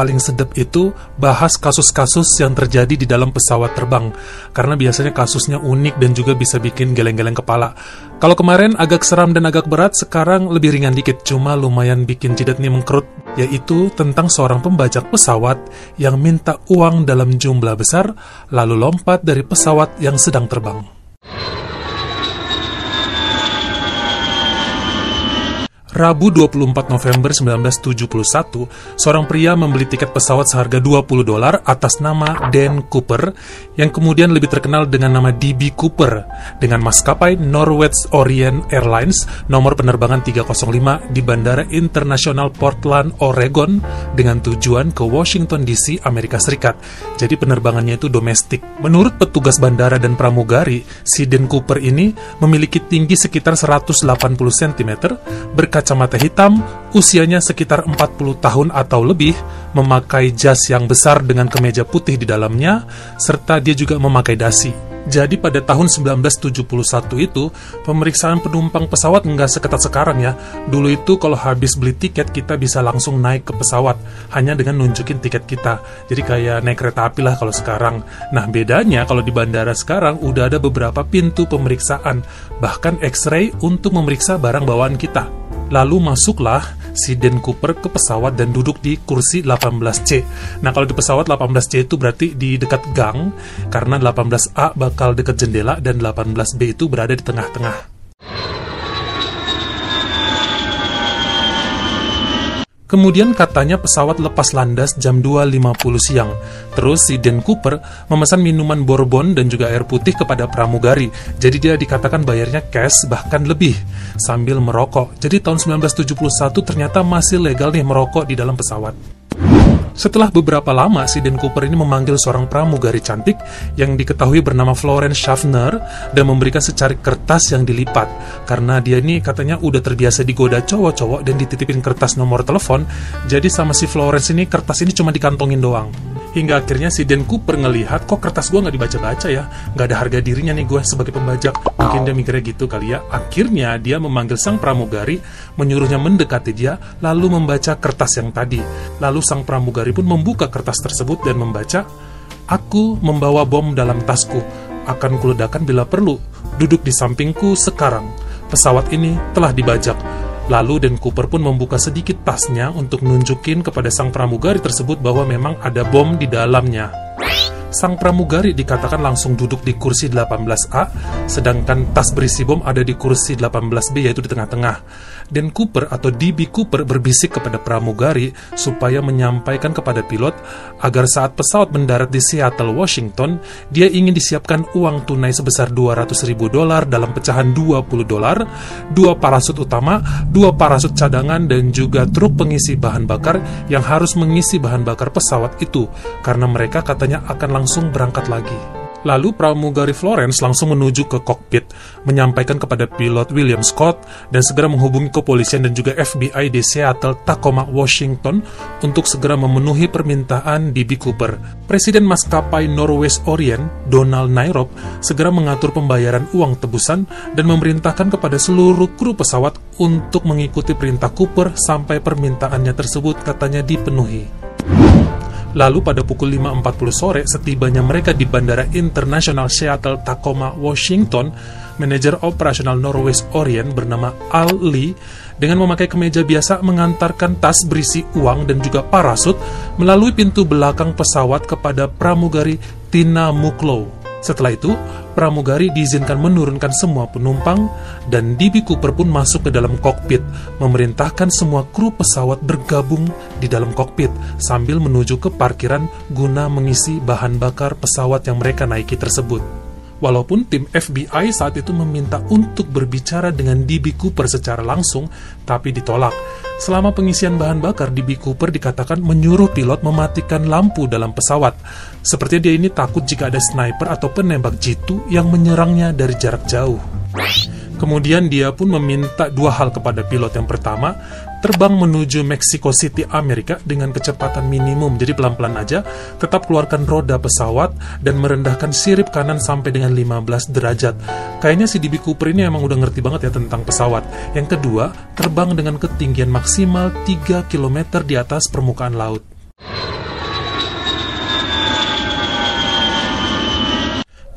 paling sedap itu bahas kasus-kasus yang terjadi di dalam pesawat terbang karena biasanya kasusnya unik dan juga bisa bikin geleng-geleng kepala. Kalau kemarin agak seram dan agak berat, sekarang lebih ringan dikit, cuma lumayan bikin jidat nih mengkerut, yaitu tentang seorang pembajak pesawat yang minta uang dalam jumlah besar, lalu lompat dari pesawat yang sedang terbang. Rabu 24 November 1971, seorang pria membeli tiket pesawat seharga 20 dolar atas nama Dan Cooper, yang kemudian lebih terkenal dengan nama DB Cooper, dengan maskapai Northwest Orient Airlines nomor penerbangan 305 di Bandara Internasional Portland, Oregon, dengan tujuan ke Washington DC, Amerika Serikat. Jadi penerbangannya itu domestik. Menurut petugas bandara dan pramugari, si Dan Cooper ini memiliki tinggi sekitar 180 cm, berkaca berkacamata hitam, usianya sekitar 40 tahun atau lebih, memakai jas yang besar dengan kemeja putih di dalamnya, serta dia juga memakai dasi. Jadi pada tahun 1971 itu, pemeriksaan penumpang pesawat nggak seketat sekarang ya. Dulu itu kalau habis beli tiket, kita bisa langsung naik ke pesawat, hanya dengan nunjukin tiket kita. Jadi kayak naik kereta api lah kalau sekarang. Nah bedanya kalau di bandara sekarang udah ada beberapa pintu pemeriksaan, bahkan x-ray untuk memeriksa barang bawaan kita. Lalu masuklah si Dan Cooper ke pesawat dan duduk di kursi 18C. Nah, kalau di pesawat 18C itu berarti di dekat gang, karena 18A bakal dekat jendela dan 18B itu berada di tengah-tengah. Kemudian katanya pesawat lepas landas jam 2.50 siang. Terus si Dan Cooper memesan minuman bourbon dan juga air putih kepada pramugari. Jadi dia dikatakan bayarnya cash bahkan lebih sambil merokok. Jadi tahun 1971 ternyata masih legal nih merokok di dalam pesawat. Setelah beberapa lama, si Dan Cooper ini memanggil seorang pramugari cantik yang diketahui bernama Florence Schaffner dan memberikan secari kertas yang dilipat. Karena dia ini katanya udah terbiasa digoda cowok-cowok dan dititipin kertas nomor telepon, jadi sama si Florence ini kertas ini cuma dikantongin doang. Hingga akhirnya si Dan Cooper ngelihat kok kertas gue nggak dibaca-baca ya, nggak ada harga dirinya nih gue sebagai pembajak. Mungkin dia mikirnya gitu kali ya. Akhirnya dia memanggil sang pramugari, menyuruhnya mendekati dia, lalu membaca kertas yang tadi. Lalu sang pramugari pun membuka kertas tersebut dan membaca, Aku membawa bom dalam tasku, akan kuledakan bila perlu. Duduk di sampingku sekarang. Pesawat ini telah dibajak Lalu Dan Cooper pun membuka sedikit tasnya untuk nunjukin kepada sang pramugari tersebut bahwa memang ada bom di dalamnya. Sang pramugari dikatakan langsung duduk di kursi 18A, sedangkan tas berisi bom ada di kursi 18B yaitu di tengah-tengah. Dan Cooper atau DB Cooper berbisik kepada pramugari supaya menyampaikan kepada pilot agar saat pesawat mendarat di Seattle, Washington, dia ingin disiapkan uang tunai sebesar 200 ribu dolar dalam pecahan 20 dolar, dua parasut utama, dua parasut cadangan, dan juga truk pengisi bahan bakar yang harus mengisi bahan bakar pesawat itu, karena mereka katanya akan langsung berangkat lagi. Lalu pramugari Florence langsung menuju ke kokpit, menyampaikan kepada pilot William Scott dan segera menghubungi kepolisian dan juga FBI di Seattle, Tacoma, Washington untuk segera memenuhi permintaan DB Cooper. Presiden maskapai Northwest Orient, Donald Nairop, segera mengatur pembayaran uang tebusan dan memerintahkan kepada seluruh kru pesawat untuk mengikuti perintah Cooper sampai permintaannya tersebut katanya dipenuhi. Lalu pada pukul 5.40 sore, setibanya mereka di Bandara Internasional Seattle Tacoma, Washington, manajer operasional Northwest Orient bernama Al Lee dengan memakai kemeja biasa mengantarkan tas berisi uang dan juga parasut melalui pintu belakang pesawat kepada pramugari Tina Muklow. Setelah itu, pramugari diizinkan menurunkan semua penumpang dan DB Cooper pun masuk ke dalam kokpit, memerintahkan semua kru pesawat bergabung di dalam kokpit sambil menuju ke parkiran guna mengisi bahan bakar pesawat yang mereka naiki tersebut. Walaupun tim FBI saat itu meminta untuk berbicara dengan DB Cooper secara langsung, tapi ditolak. Selama pengisian bahan bakar, DB Cooper dikatakan menyuruh pilot mematikan lampu dalam pesawat. Sepertinya dia ini takut jika ada sniper atau penembak jitu yang menyerangnya dari jarak jauh. Kemudian dia pun meminta dua hal kepada pilot. Yang pertama, terbang menuju Mexico City, Amerika dengan kecepatan minimum. Jadi pelan-pelan aja, tetap keluarkan roda pesawat dan merendahkan sirip kanan sampai dengan 15 derajat. Kayaknya si DB Cooper ini emang udah ngerti banget ya tentang pesawat. Yang kedua, terbang dengan ketinggian maksimal 3 km di atas permukaan laut.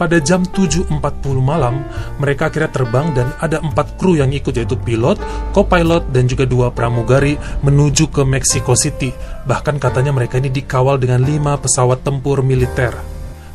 Pada jam 7.40 malam, mereka akhirnya terbang dan ada empat kru yang ikut yaitu pilot, co-pilot, dan juga dua pramugari menuju ke Mexico City. Bahkan katanya mereka ini dikawal dengan lima pesawat tempur militer.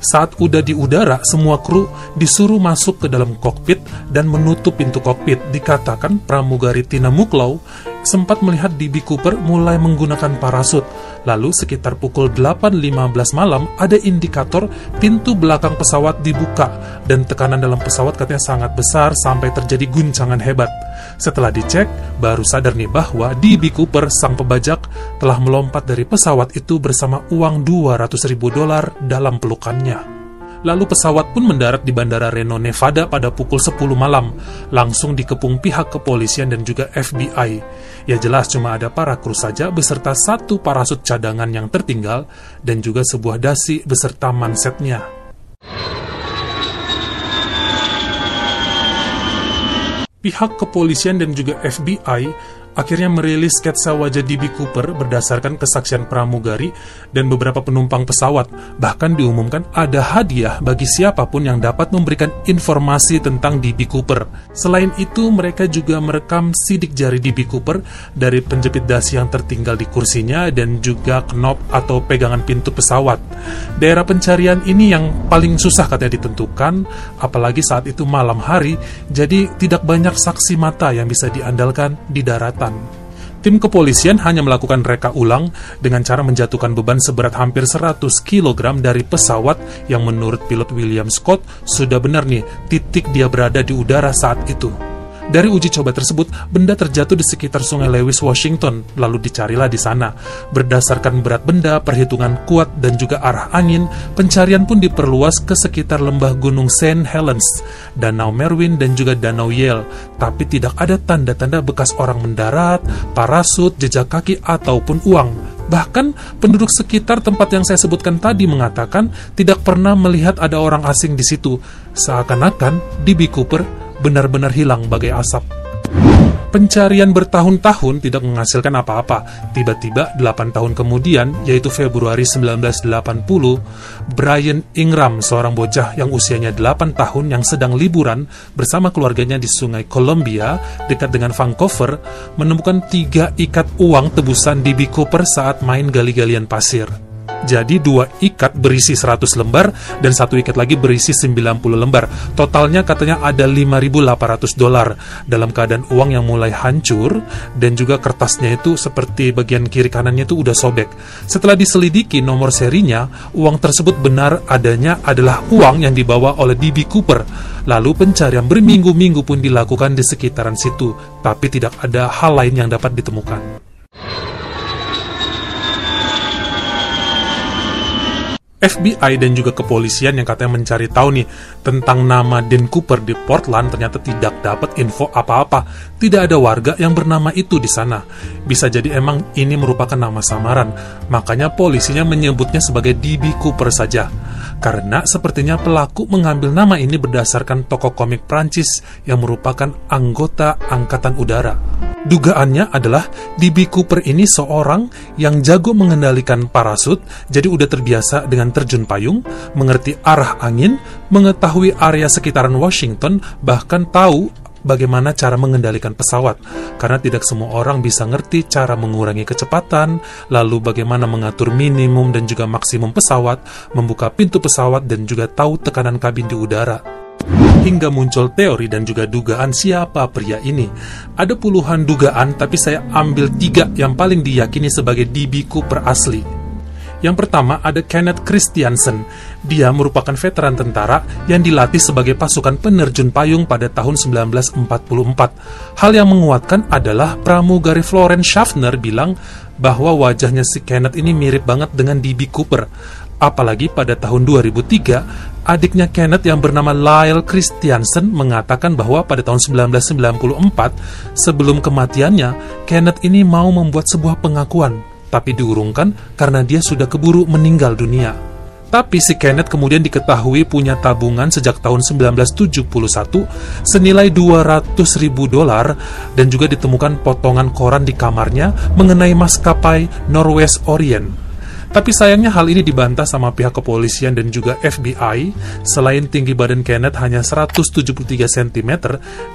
Saat udah di udara, semua kru disuruh masuk ke dalam kokpit dan menutup pintu kokpit. Dikatakan pramugari Tina Muklau sempat melihat DB Cooper mulai menggunakan parasut. Lalu sekitar pukul 8.15 malam ada indikator pintu belakang pesawat dibuka dan tekanan dalam pesawat katanya sangat besar sampai terjadi guncangan hebat. Setelah dicek, baru sadar nih bahwa DB Cooper, sang pebajak, telah melompat dari pesawat itu bersama uang 200 ribu dolar dalam pelukannya. Lalu pesawat pun mendarat di Bandara Reno, Nevada pada pukul 10 malam, langsung dikepung pihak kepolisian dan juga FBI. Ya jelas cuma ada para kru saja beserta satu parasut cadangan yang tertinggal dan juga sebuah dasi beserta mansetnya. Pihak kepolisian dan juga FBI akhirnya merilis sketsa wajah DB Cooper berdasarkan kesaksian pramugari dan beberapa penumpang pesawat. Bahkan diumumkan ada hadiah bagi siapa pun yang dapat memberikan informasi tentang DB Cooper. Selain itu, mereka juga merekam sidik jari DB Cooper dari penjepit dasi yang tertinggal di kursinya dan juga knop atau pegangan pintu pesawat. Daerah pencarian ini yang paling susah katanya ditentukan, apalagi saat itu malam hari, jadi tidak banyak saksi mata yang bisa diandalkan di daratan. Tim kepolisian hanya melakukan reka ulang dengan cara menjatuhkan beban seberat hampir 100 kg dari pesawat yang menurut pilot William Scott sudah benar nih titik dia berada di udara saat itu. Dari uji coba tersebut, benda terjatuh di sekitar sungai Lewis, Washington, lalu dicarilah di sana. Berdasarkan berat benda, perhitungan kuat, dan juga arah angin, pencarian pun diperluas ke sekitar lembah gunung St. Helens, Danau Merwin, dan juga Danau Yale. Tapi tidak ada tanda-tanda bekas orang mendarat, parasut, jejak kaki, ataupun uang. Bahkan penduduk sekitar tempat yang saya sebutkan tadi mengatakan tidak pernah melihat ada orang asing di situ. Seakan-akan D.B. Cooper benar-benar hilang bagai asap. Pencarian bertahun-tahun tidak menghasilkan apa-apa. Tiba-tiba 8 tahun kemudian, yaitu Februari 1980, Brian Ingram, seorang bocah yang usianya 8 tahun yang sedang liburan bersama keluarganya di sungai Columbia dekat dengan Vancouver, menemukan tiga ikat uang tebusan DB Cooper saat main gali-galian pasir. Jadi dua ikat berisi 100 lembar dan satu ikat lagi berisi 90 lembar. Totalnya katanya ada 5.800 dolar dalam keadaan uang yang mulai hancur dan juga kertasnya itu seperti bagian kiri kanannya itu udah sobek. Setelah diselidiki nomor serinya, uang tersebut benar adanya adalah uang yang dibawa oleh DB Cooper. Lalu pencarian berminggu-minggu pun dilakukan di sekitaran situ, tapi tidak ada hal lain yang dapat ditemukan. FBI dan juga kepolisian yang katanya mencari tahu nih tentang nama Dan Cooper di Portland ternyata tidak dapat info apa-apa. Tidak ada warga yang bernama itu di sana. Bisa jadi emang ini merupakan nama samaran. Makanya polisinya menyebutnya sebagai DB Cooper saja. Karena sepertinya pelaku mengambil nama ini berdasarkan tokoh komik Prancis yang merupakan anggota Angkatan Udara. Dugaannya adalah DB Cooper ini seorang yang jago mengendalikan parasut, jadi udah terbiasa dengan terjun payung, mengerti arah angin, mengetahui area sekitaran Washington, bahkan tahu bagaimana cara mengendalikan pesawat, karena tidak semua orang bisa ngerti cara mengurangi kecepatan, lalu bagaimana mengatur minimum dan juga maksimum pesawat, membuka pintu pesawat, dan juga tahu tekanan kabin di udara hingga muncul teori dan juga dugaan siapa pria ini. Ada puluhan dugaan, tapi saya ambil tiga yang paling diyakini sebagai DB Cooper asli. Yang pertama ada Kenneth Christiansen. Dia merupakan veteran tentara yang dilatih sebagai pasukan penerjun payung pada tahun 1944. Hal yang menguatkan adalah pramugari Florence Schaffner bilang bahwa wajahnya si Kenneth ini mirip banget dengan DB Cooper. Apalagi pada tahun 2003, adiknya Kenneth yang bernama Lyle Christiansen mengatakan bahwa pada tahun 1994, sebelum kematiannya, Kenneth ini mau membuat sebuah pengakuan, tapi diurungkan karena dia sudah keburu meninggal dunia. Tapi si Kenneth kemudian diketahui punya tabungan sejak tahun 1971 senilai 200 ribu dolar dan juga ditemukan potongan koran di kamarnya mengenai maskapai Northwest Orient Tapi sayangnya hal ini dibantah sama pihak kepolisian dan juga FBI. Selain tinggi badan Kenneth hanya 173 cm,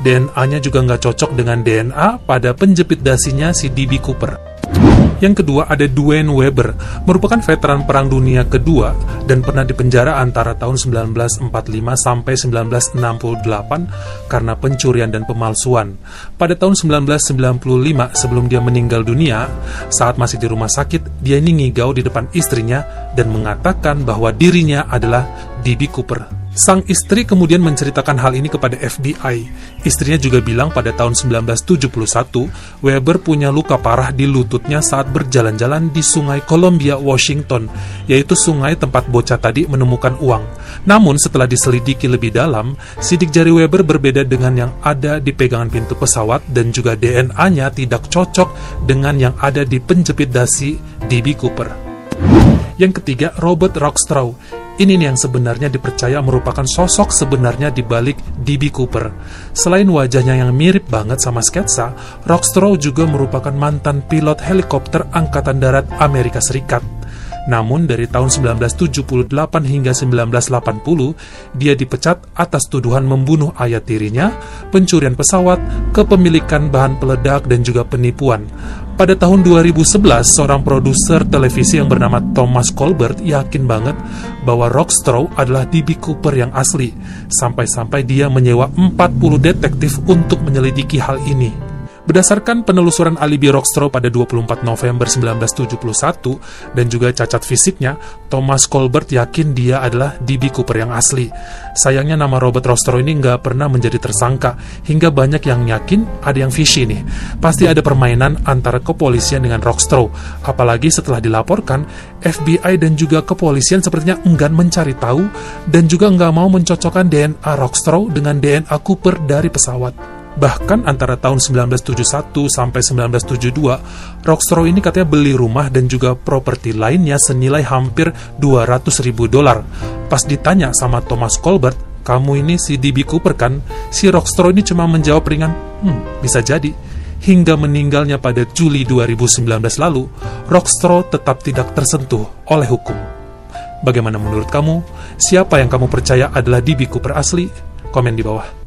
DNA-nya juga nggak cocok dengan DNA pada penjepit dasinya si D.B. Cooper. Yang kedua ada Dwayne Weber, merupakan veteran Perang Dunia Kedua dan pernah dipenjara antara tahun 1945 sampai 1968 karena pencurian dan pemalsuan. Pada tahun 1995 sebelum dia meninggal dunia, saat masih di rumah sakit, dia ini ngigau di depan istrinya dan mengatakan bahwa dirinya adalah D.B. Cooper. Sang istri kemudian menceritakan hal ini kepada FBI. Istrinya juga bilang pada tahun 1971, Weber punya luka parah di lututnya saat berjalan-jalan di sungai Columbia, Washington, yaitu sungai tempat bocah tadi menemukan uang. Namun setelah diselidiki lebih dalam, sidik jari Weber berbeda dengan yang ada di pegangan pintu pesawat dan juga DNA-nya tidak cocok dengan yang ada di penjepit dasi D.B. Cooper. Yang ketiga, Robert Rockstraw. Ini yang sebenarnya dipercaya merupakan sosok sebenarnya di balik D.B. Cooper. Selain wajahnya yang mirip banget sama sketsa, Rockstrow juga merupakan mantan pilot helikopter Angkatan Darat Amerika Serikat. Namun dari tahun 1978 hingga 1980, dia dipecat atas tuduhan membunuh ayah tirinya, pencurian pesawat, kepemilikan bahan peledak, dan juga penipuan. Pada tahun 2011, seorang produser televisi yang bernama Thomas Colbert yakin banget bahwa Rockstrow adalah D.B. Cooper yang asli, sampai-sampai dia menyewa 40 detektif untuk menyelidiki hal ini. Berdasarkan penelusuran alibi Rockstrow pada 24 November 1971 dan juga cacat fisiknya, Thomas Colbert yakin dia adalah D.B. Cooper yang asli. Sayangnya nama Robert Rockstrow ini nggak pernah menjadi tersangka, hingga banyak yang yakin ada yang fishy nih. Pasti ada permainan antara kepolisian dengan Rockstrow, apalagi setelah dilaporkan, FBI dan juga kepolisian sepertinya enggan mencari tahu dan juga nggak mau mencocokkan DNA Rockstrow dengan DNA Cooper dari pesawat. Bahkan antara tahun 1971 sampai 1972, Rockstrow ini katanya beli rumah dan juga properti lainnya senilai hampir 200 ribu dolar. Pas ditanya sama Thomas Colbert, kamu ini si D.B. Cooper kan? Si Rockstrow ini cuma menjawab ringan, hmm, bisa jadi. Hingga meninggalnya pada Juli 2019 lalu, Rockstrow tetap tidak tersentuh oleh hukum. Bagaimana menurut kamu? Siapa yang kamu percaya adalah D.B. Cooper asli? Komen di bawah.